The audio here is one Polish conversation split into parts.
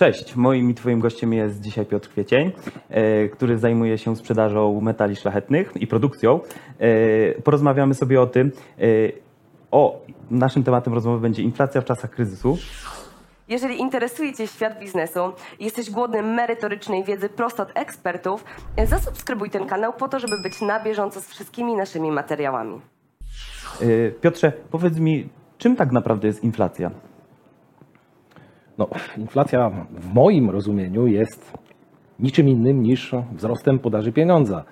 Cześć, moim i Twoim gościem jest dzisiaj Piotr Kwiecień, e, który zajmuje się sprzedażą metali szlachetnych i produkcją. E, Porozmawiamy sobie o tym. e, O, naszym tematem rozmowy będzie inflacja w czasach kryzysu. Jeżeli interesuje Cię świat biznesu jesteś głodny merytorycznej wiedzy prosto od ekspertów, zasubskrybuj ten kanał po to, żeby być na bieżąco z wszystkimi naszymi materiałami. Piotrze, powiedz mi, czym tak naprawdę jest inflacja? No, inflacja w moim rozumieniu jest niczym innym niż wzrostem podaży pieniądza.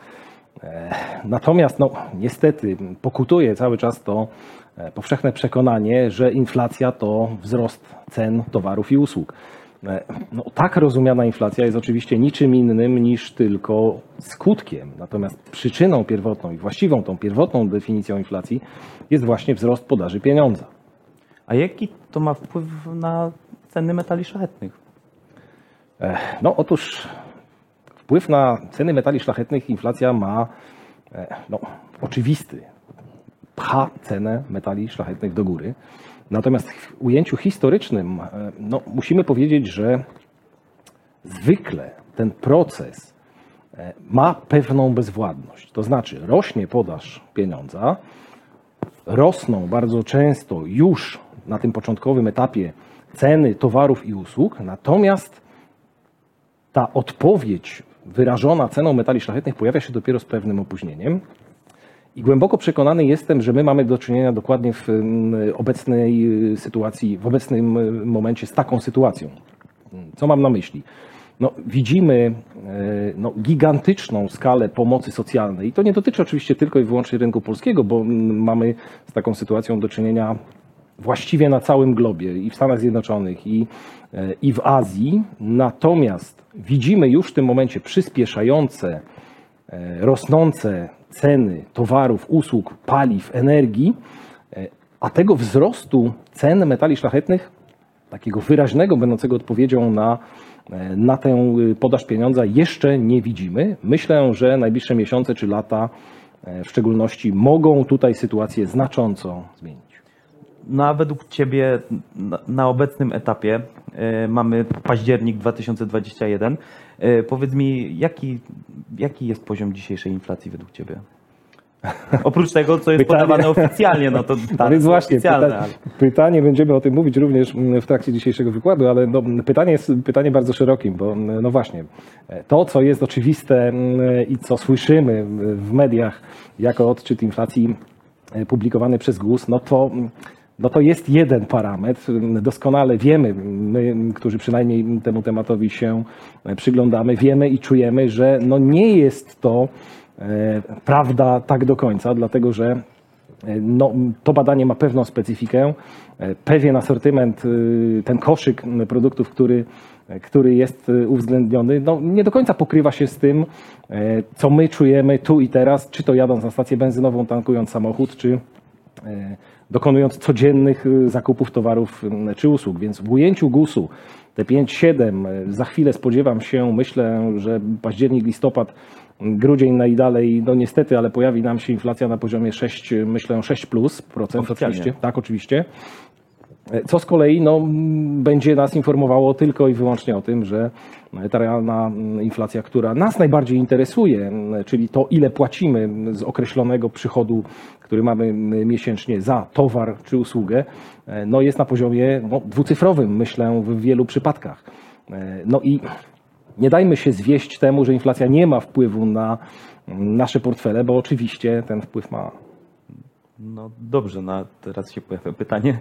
E, Natomiast, no, niestety, pokutuje cały czas to e, powszechne przekonanie, że inflacja to wzrost cen towarów i usług. E, No, tak rozumiana inflacja jest oczywiście niczym innym niż tylko skutkiem. Natomiast przyczyną pierwotną i właściwą tą pierwotną definicją inflacji jest właśnie wzrost podaży pieniądza. A jaki to ma wpływ na ceny metali szlachetnych? No otóż wpływ na ceny metali szlachetnych inflacja ma no, oczywisty. Pcha cenę metali szlachetnych do góry. Natomiast w ujęciu historycznym no, musimy powiedzieć, że zwykle ten proces ma pewną bezwładność. To znaczy rośnie podaż pieniądza, rosną bardzo często już na tym początkowym etapie ceny towarów i usług, natomiast ta odpowiedź wyrażona ceną metali szlachetnych pojawia się dopiero z pewnym opóźnieniem. I głęboko przekonany jestem, że my mamy do czynienia dokładnie w mm, obecnej y, sytuacji, w obecnym y, momencie z taką sytuacją. Co mam na myśli? No, widzimy e, no, gigantyczną skalę pomocy socjalnej. I to nie dotyczy oczywiście tylko i wyłącznie rynku polskiego, bo mm, mamy z taką sytuacją do czynienia właściwie na całym globie, i w Stanach Zjednoczonych, i, e, i w Azji. Natomiast widzimy już w tym momencie przyspieszające, e, rosnące ceny towarów, usług, paliw, energii, e, a tego wzrostu cen metali szlachetnych, takiego wyraźnego, będącego odpowiedzią na, na tę y, podaż pieniądza, jeszcze nie widzimy. Myślę, że najbliższe miesiące czy lata w szczególności mogą tutaj sytuację znacząco zmienić. No a według Ciebie na, obecnym etapie e, mamy październik 2021. E, powiedz mi, jaki, jaki jest poziom dzisiejszej inflacji według Ciebie? Oprócz tego, co jest Pytanie- podawane oficjalnie, no to A tak, więc właśnie, oficjalne, pyta, ale... pytanie, będziemy o tym mówić również mm, w trakcie dzisiejszego wykładu, ale no, pytanie jest pytanie bardzo szerokim, bo mm, no właśnie, to co jest oczywiste mm, i co słyszymy w mediach jako odczyt inflacji e, publikowany przez GUS, no to no to jest jeden parametr. Doskonale wiemy, my, którzy przynajmniej temu tematowi się przyglądamy, wiemy i czujemy, że no nie jest to e, prawda tak do końca, dlatego że e, no, to badanie ma pewną specyfikę, e, pewien asortyment, y, ten koszyk produktów, który, który jest y, uwzględniony, no, nie do końca pokrywa się z tym, e, co my czujemy tu i teraz, czy to jadąc na stację benzynową, tankując samochód, czy e, dokonując codziennych y, zakupów towarów y, czy usług. Więc w ujęciu GUS-u te 5-7, y, za chwilę spodziewam się, myślę, że październik, listopad, grudzień najdalej, no niestety, ale pojawi nam się inflacja na poziomie 6, y, myślę 6 plus procent oczywiście. Tak, oczywiście. E, Co z kolei no, będzie nas informowało tylko i wyłącznie o tym, że ta realna inflacja, która nas najbardziej interesuje, czyli to, ile płacimy z określonego przychodu, który mamy miesięcznie za towar czy usługę, e, no, jest na poziomie no, dwucyfrowym, myślę, w wielu przypadkach. E, No i nie dajmy się zwieść temu, że inflacja nie ma wpływu na nasze portfele, bo oczywiście ten wpływ ma. No dobrze, no teraz się pojawia pytanie,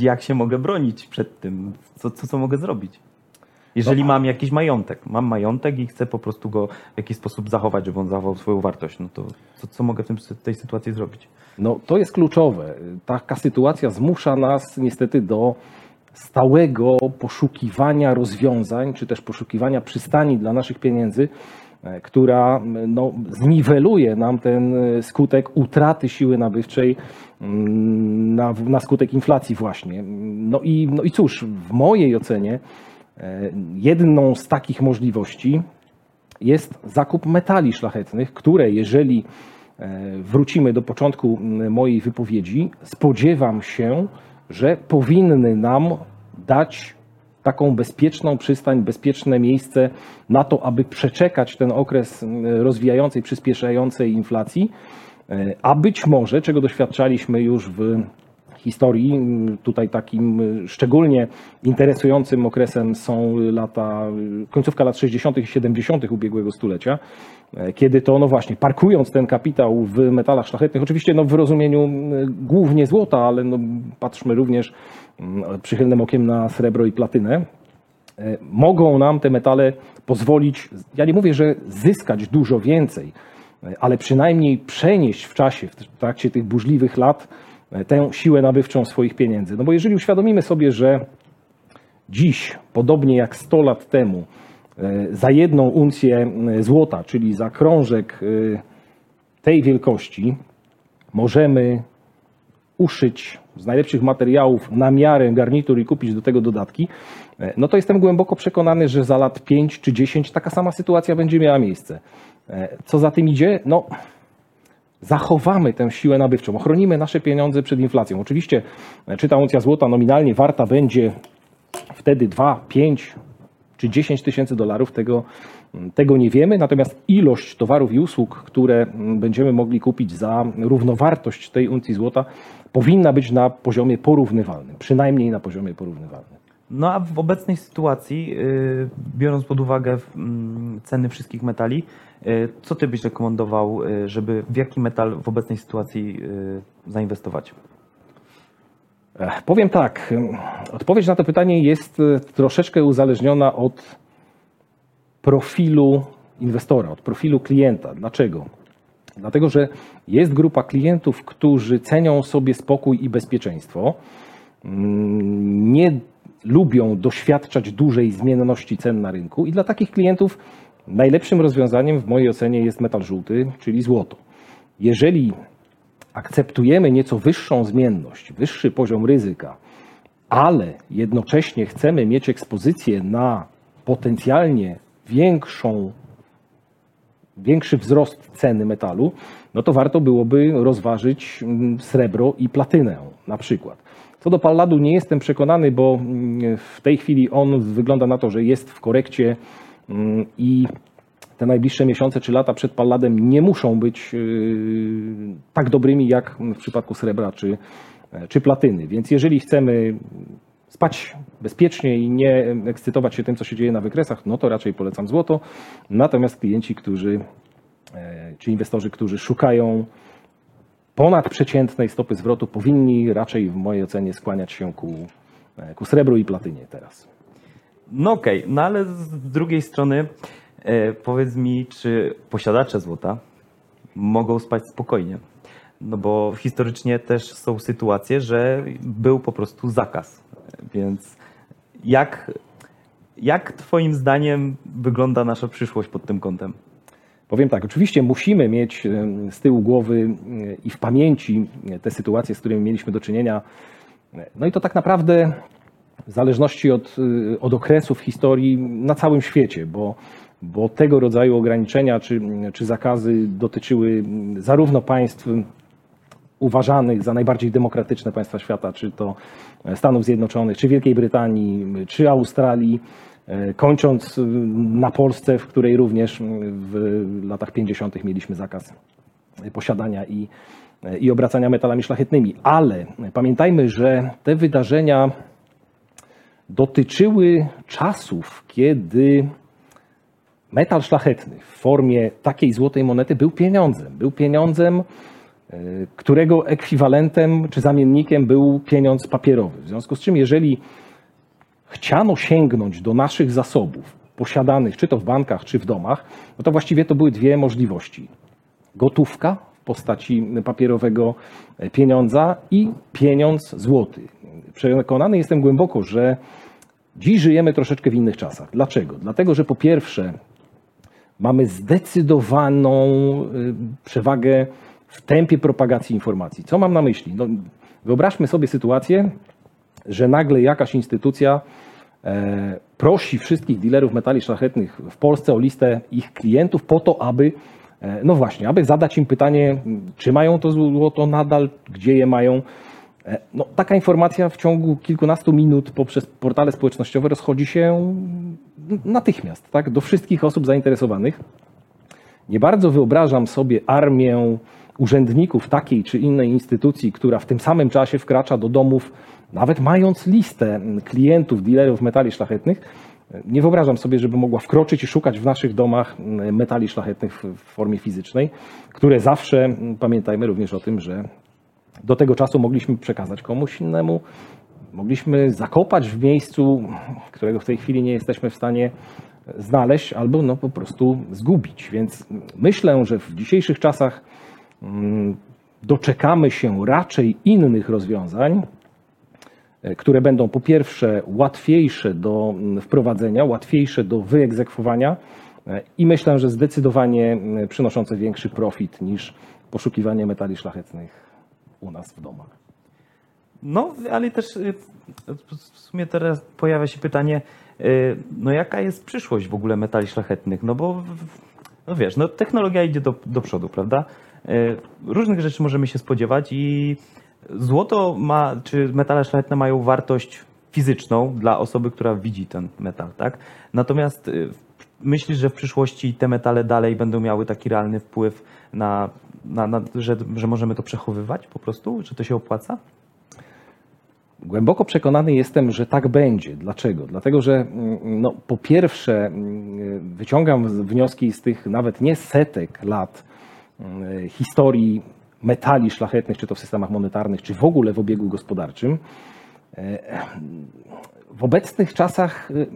jak się mogę bronić przed tym? Co, co, co mogę zrobić? Jeżeli mam jakiś majątek, mam majątek i chcę po prostu go w jakiś sposób zachować, żeby on zachował swoją wartość, no to co, co mogę w tym, tej sytuacji zrobić? No, to jest kluczowe. Taka sytuacja zmusza nas niestety do stałego poszukiwania rozwiązań, czy też poszukiwania przystani dla naszych pieniędzy, e, która no, zniweluje nam ten e, skutek utraty siły nabywczej mm, na, na skutek inflacji właśnie. No i, no i cóż, w mojej ocenie jedną z takich możliwości jest zakup metali szlachetnych, które jeżeli e, wrócimy do początku mojej wypowiedzi, spodziewam się, że powinny nam dać taką bezpieczną przystań, bezpieczne miejsce na to, aby przeczekać ten okres rozwijającej, przyspieszającej inflacji, E, a być może, czego doświadczaliśmy już w historii, tutaj takim y, szczególnie interesującym okresem są lata, y, końcówka lat 60. i 70. ubiegłego stulecia, e, kiedy to, no właśnie, parkując ten kapitał w metalach szlachetnych, oczywiście no w rozumieniu y, głównie złota, ale no patrzmy również mm, przychylnym okiem na srebro i platynę, e, mogą nam te metale pozwolić, ja nie mówię, że zyskać dużo więcej, e, ale przynajmniej przenieść w czasie, w trakcie tych burzliwych lat, tę siłę nabywczą swoich pieniędzy. No bo jeżeli uświadomimy sobie, że dziś, podobnie jak 100 lat temu, e, za jedną uncję m, złota, czyli za krążek e, tej wielkości, możemy uszyć z najlepszych materiałów na miarę garnitur i kupić do tego dodatki, e, no to jestem głęboko przekonany, że za lat 5 czy 10 taka sama sytuacja będzie miała miejsce. E, Co za tym idzie? No, zachowamy tę siłę nabywczą, ochronimy nasze pieniądze przed inflacją. Oczywiście, e, czy ta uncja złota nominalnie warta będzie wtedy 2, 5 czy 10 tysięcy dolarów, tego, tego nie wiemy. Natomiast ilość towarów i usług, które będziemy mogli kupić za równowartość tej uncji złota, powinna być na poziomie porównywalnym, przynajmniej na poziomie porównywalnym. No a w obecnej sytuacji, y, biorąc pod uwagę mm, ceny wszystkich metali, y, co ty byś rekomendował, y, żeby w jaki metal w obecnej sytuacji zainwestować? Powiem tak, odpowiedź na to pytanie jest troszeczkę uzależniona od profilu inwestora, od profilu klienta. Dlaczego? Dlatego, że jest grupa klientów, którzy cenią sobie spokój i bezpieczeństwo, mm, nie lubią doświadczać dużej zmienności cen na rynku i dla takich klientów najlepszym rozwiązaniem w mojej ocenie jest metal żółty, czyli złoto. Jeżeli akceptujemy nieco wyższą zmienność, wyższy poziom ryzyka, ale jednocześnie chcemy mieć ekspozycję na potencjalnie większą, większy wzrost ceny metalu, no to warto byłoby rozważyć mm, srebro i platynę na przykład. Co do palladu nie jestem przekonany, bo mm, w tej chwili on wygląda na to, że jest w korekcie mm, i te najbliższe miesiące czy lata przed palladem nie muszą być yy, tak dobrymi jak w przypadku srebra czy, czy platyny. Więc jeżeli chcemy spać bezpiecznie i nie ekscytować się tym, co się dzieje na wykresach, no to raczej polecam złoto. Natomiast klienci, którzy, e, czy inwestorzy, którzy szukają ponadprzeciętnej stopy zwrotu, powinni raczej w mojej ocenie skłaniać się ku, e, ku srebru i platynie teraz. No okej, no ale z drugiej strony e, powiedz mi, czy posiadacze złota mogą spać spokojnie? No bo historycznie też są sytuacje, że był po prostu zakaz. Więc jak, jak Twoim zdaniem wygląda nasza przyszłość pod tym kątem? Powiem tak, oczywiście musimy mieć e, z tyłu głowy e, i w pamięci te sytuacje, z którymi mieliśmy do czynienia. No i to tak naprawdę w zależności od, e, od okresu w historii na całym świecie, bo, bo tego rodzaju ograniczenia czy, czy zakazy dotyczyły zarówno państw uważanych za najbardziej demokratyczne państwa świata, czy to Stanów Zjednoczonych, czy Wielkiej Brytanii, czy Australii, e, kończąc e, na Polsce, w której również w latach 50. mieliśmy zakaz posiadania i, e, i obracania metalami szlachetnymi. Ale pamiętajmy, że te wydarzenia dotyczyły czasów, kiedy metal szlachetny w formie takiej złotej monety był pieniądzem. Był pieniądzem, e, którego ekwiwalentem czy zamiennikiem był pieniądz papierowy. W związku z czym, jeżeli chciano sięgnąć do naszych zasobów posiadanych, czy to w bankach, czy w domach, no to właściwie to były dwie możliwości. Gotówka w postaci papierowego pieniądza i pieniądz złoty. Przekonany jestem głęboko, że dziś żyjemy troszeczkę w innych czasach. Dlaczego? Dlatego, że po pierwsze mamy zdecydowaną y, przewagę w tempie propagacji informacji. Co mam na myśli? No, wyobraźmy sobie sytuację, że nagle jakaś instytucja e, prosi wszystkich dealerów metali szlachetnych w Polsce o listę ich klientów po to, aby e, no właśnie, aby zadać im pytanie, czy mają to złoto nadal, gdzie je mają. E, No, taka informacja w ciągu kilkunastu minut poprzez portale społecznościowe rozchodzi się natychmiast tak, do wszystkich osób zainteresowanych. Nie bardzo wyobrażam sobie armię urzędników takiej czy innej instytucji, która w tym samym czasie wkracza do domów, nawet mając listę klientów, dealerów metali szlachetnych. Nie wyobrażam sobie, żeby mogła wkroczyć i szukać w naszych domach metali szlachetnych w formie fizycznej, które zawsze, pamiętajmy również o tym, że do tego czasu mogliśmy przekazać komuś innemu, mogliśmy zakopać w miejscu, którego w tej chwili nie jesteśmy w stanie znaleźć, albo no po prostu zgubić. Więc myślę, że w dzisiejszych czasach doczekamy się raczej innych rozwiązań, e, które będą po pierwsze łatwiejsze do mm, wprowadzenia, łatwiejsze do wyegzekwowania e, i myślę, że zdecydowanie przynoszące większy profit niż poszukiwanie metali szlachetnych u nas w domach. No, ale też y, w sumie teraz pojawia się pytanie, y, no jaka jest przyszłość w ogóle metali szlachetnych? No bo, no wiesz, no technologia idzie do, do przodu, prawda? Y, Różnych rzeczy możemy się spodziewać i złoto ma, czy metale szlachetne mają wartość fizyczną dla osoby, która widzi ten metal, tak? Natomiast y, myślisz, że w przyszłości te metale dalej będą miały taki realny wpływ na, na, na że, że możemy to przechowywać po prostu? Że to się opłaca? Głęboko przekonany jestem, że tak będzie. Dlaczego? Dlatego, że mm, no, po pierwsze mm, wyciągam wnioski z tych nawet nie setek lat mm, historii metali szlachetnych, czy to w systemach monetarnych, czy w ogóle w obiegu gospodarczym. E, W obecnych czasach y,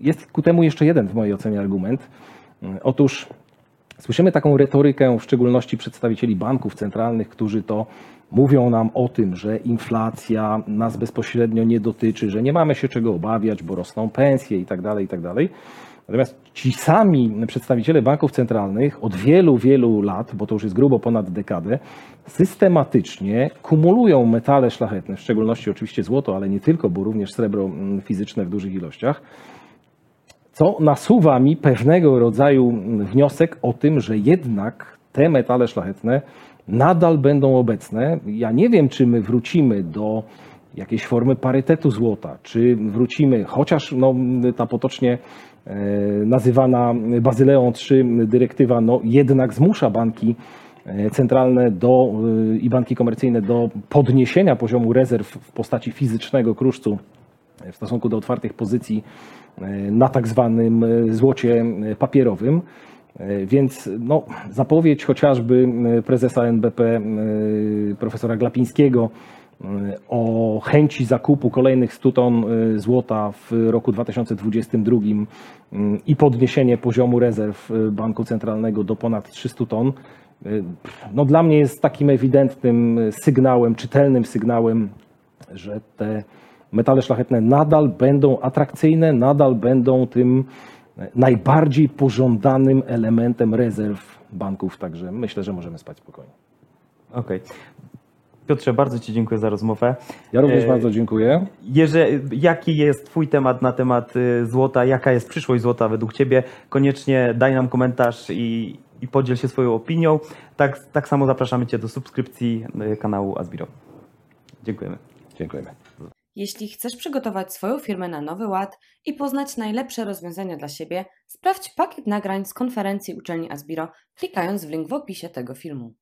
jest ku temu jeszcze jeden w mojej ocenie argument. Mm, Otóż Słyszymy taką retorykę, w szczególności przedstawicieli banków centralnych, którzy to mówią nam o tym, że inflacja nas bezpośrednio nie dotyczy, że nie mamy się czego obawiać, bo rosną pensje i tak Natomiast ci sami przedstawiciele banków centralnych od wielu, wielu lat, bo to już jest grubo ponad dekadę, systematycznie kumulują metale szlachetne, w szczególności oczywiście złoto, ale nie tylko, bo również srebro mm, fizyczne w dużych ilościach, co nasuwa mi pewnego rodzaju wniosek o tym, że jednak te metale szlachetne nadal będą obecne. Ja nie wiem, czy my wrócimy do jakiejś formy parytetu złota, czy wrócimy, chociaż no, ta potocznie e, nazywana Bazyleą III dyrektywa no, jednak zmusza banki e, centralne do, e, i banki komercyjne do podniesienia poziomu rezerw w postaci fizycznego kruszcu w stosunku do otwartych pozycji na tak zwanym złocie papierowym. Więc no, zapowiedź chociażby prezesa NBP profesora Glapińskiego o chęci zakupu kolejnych 100 ton e, złota w roku 2022 mm, i podniesienie poziomu rezerw e, Banku Centralnego do ponad 300 ton, no, dla mnie jest takim ewidentnym sygnałem, czytelnym sygnałem, że te metale szlachetne nadal będą atrakcyjne, nadal będą tym najbardziej pożądanym elementem rezerw banków. Także myślę, że możemy spać spokojnie. Okej. Piotrze, bardzo Ci dziękuję za rozmowę. Ja również E, bardzo dziękuję. Jeżeli, jaki jest Twój temat na temat y, złota, jaka jest przyszłość złota według Ciebie, koniecznie daj nam komentarz i, i podziel się swoją opinią. Tak, tak samo zapraszamy Cię do subskrypcji y, kanału Asbiro. Dziękujemy. Dziękujemy. Jeśli chcesz przygotować swoją firmę na nowy ład i poznać najlepsze rozwiązania dla siebie, sprawdź pakiet nagrań z konferencji uczelni Asbiro, klikając w link w opisie tego filmu.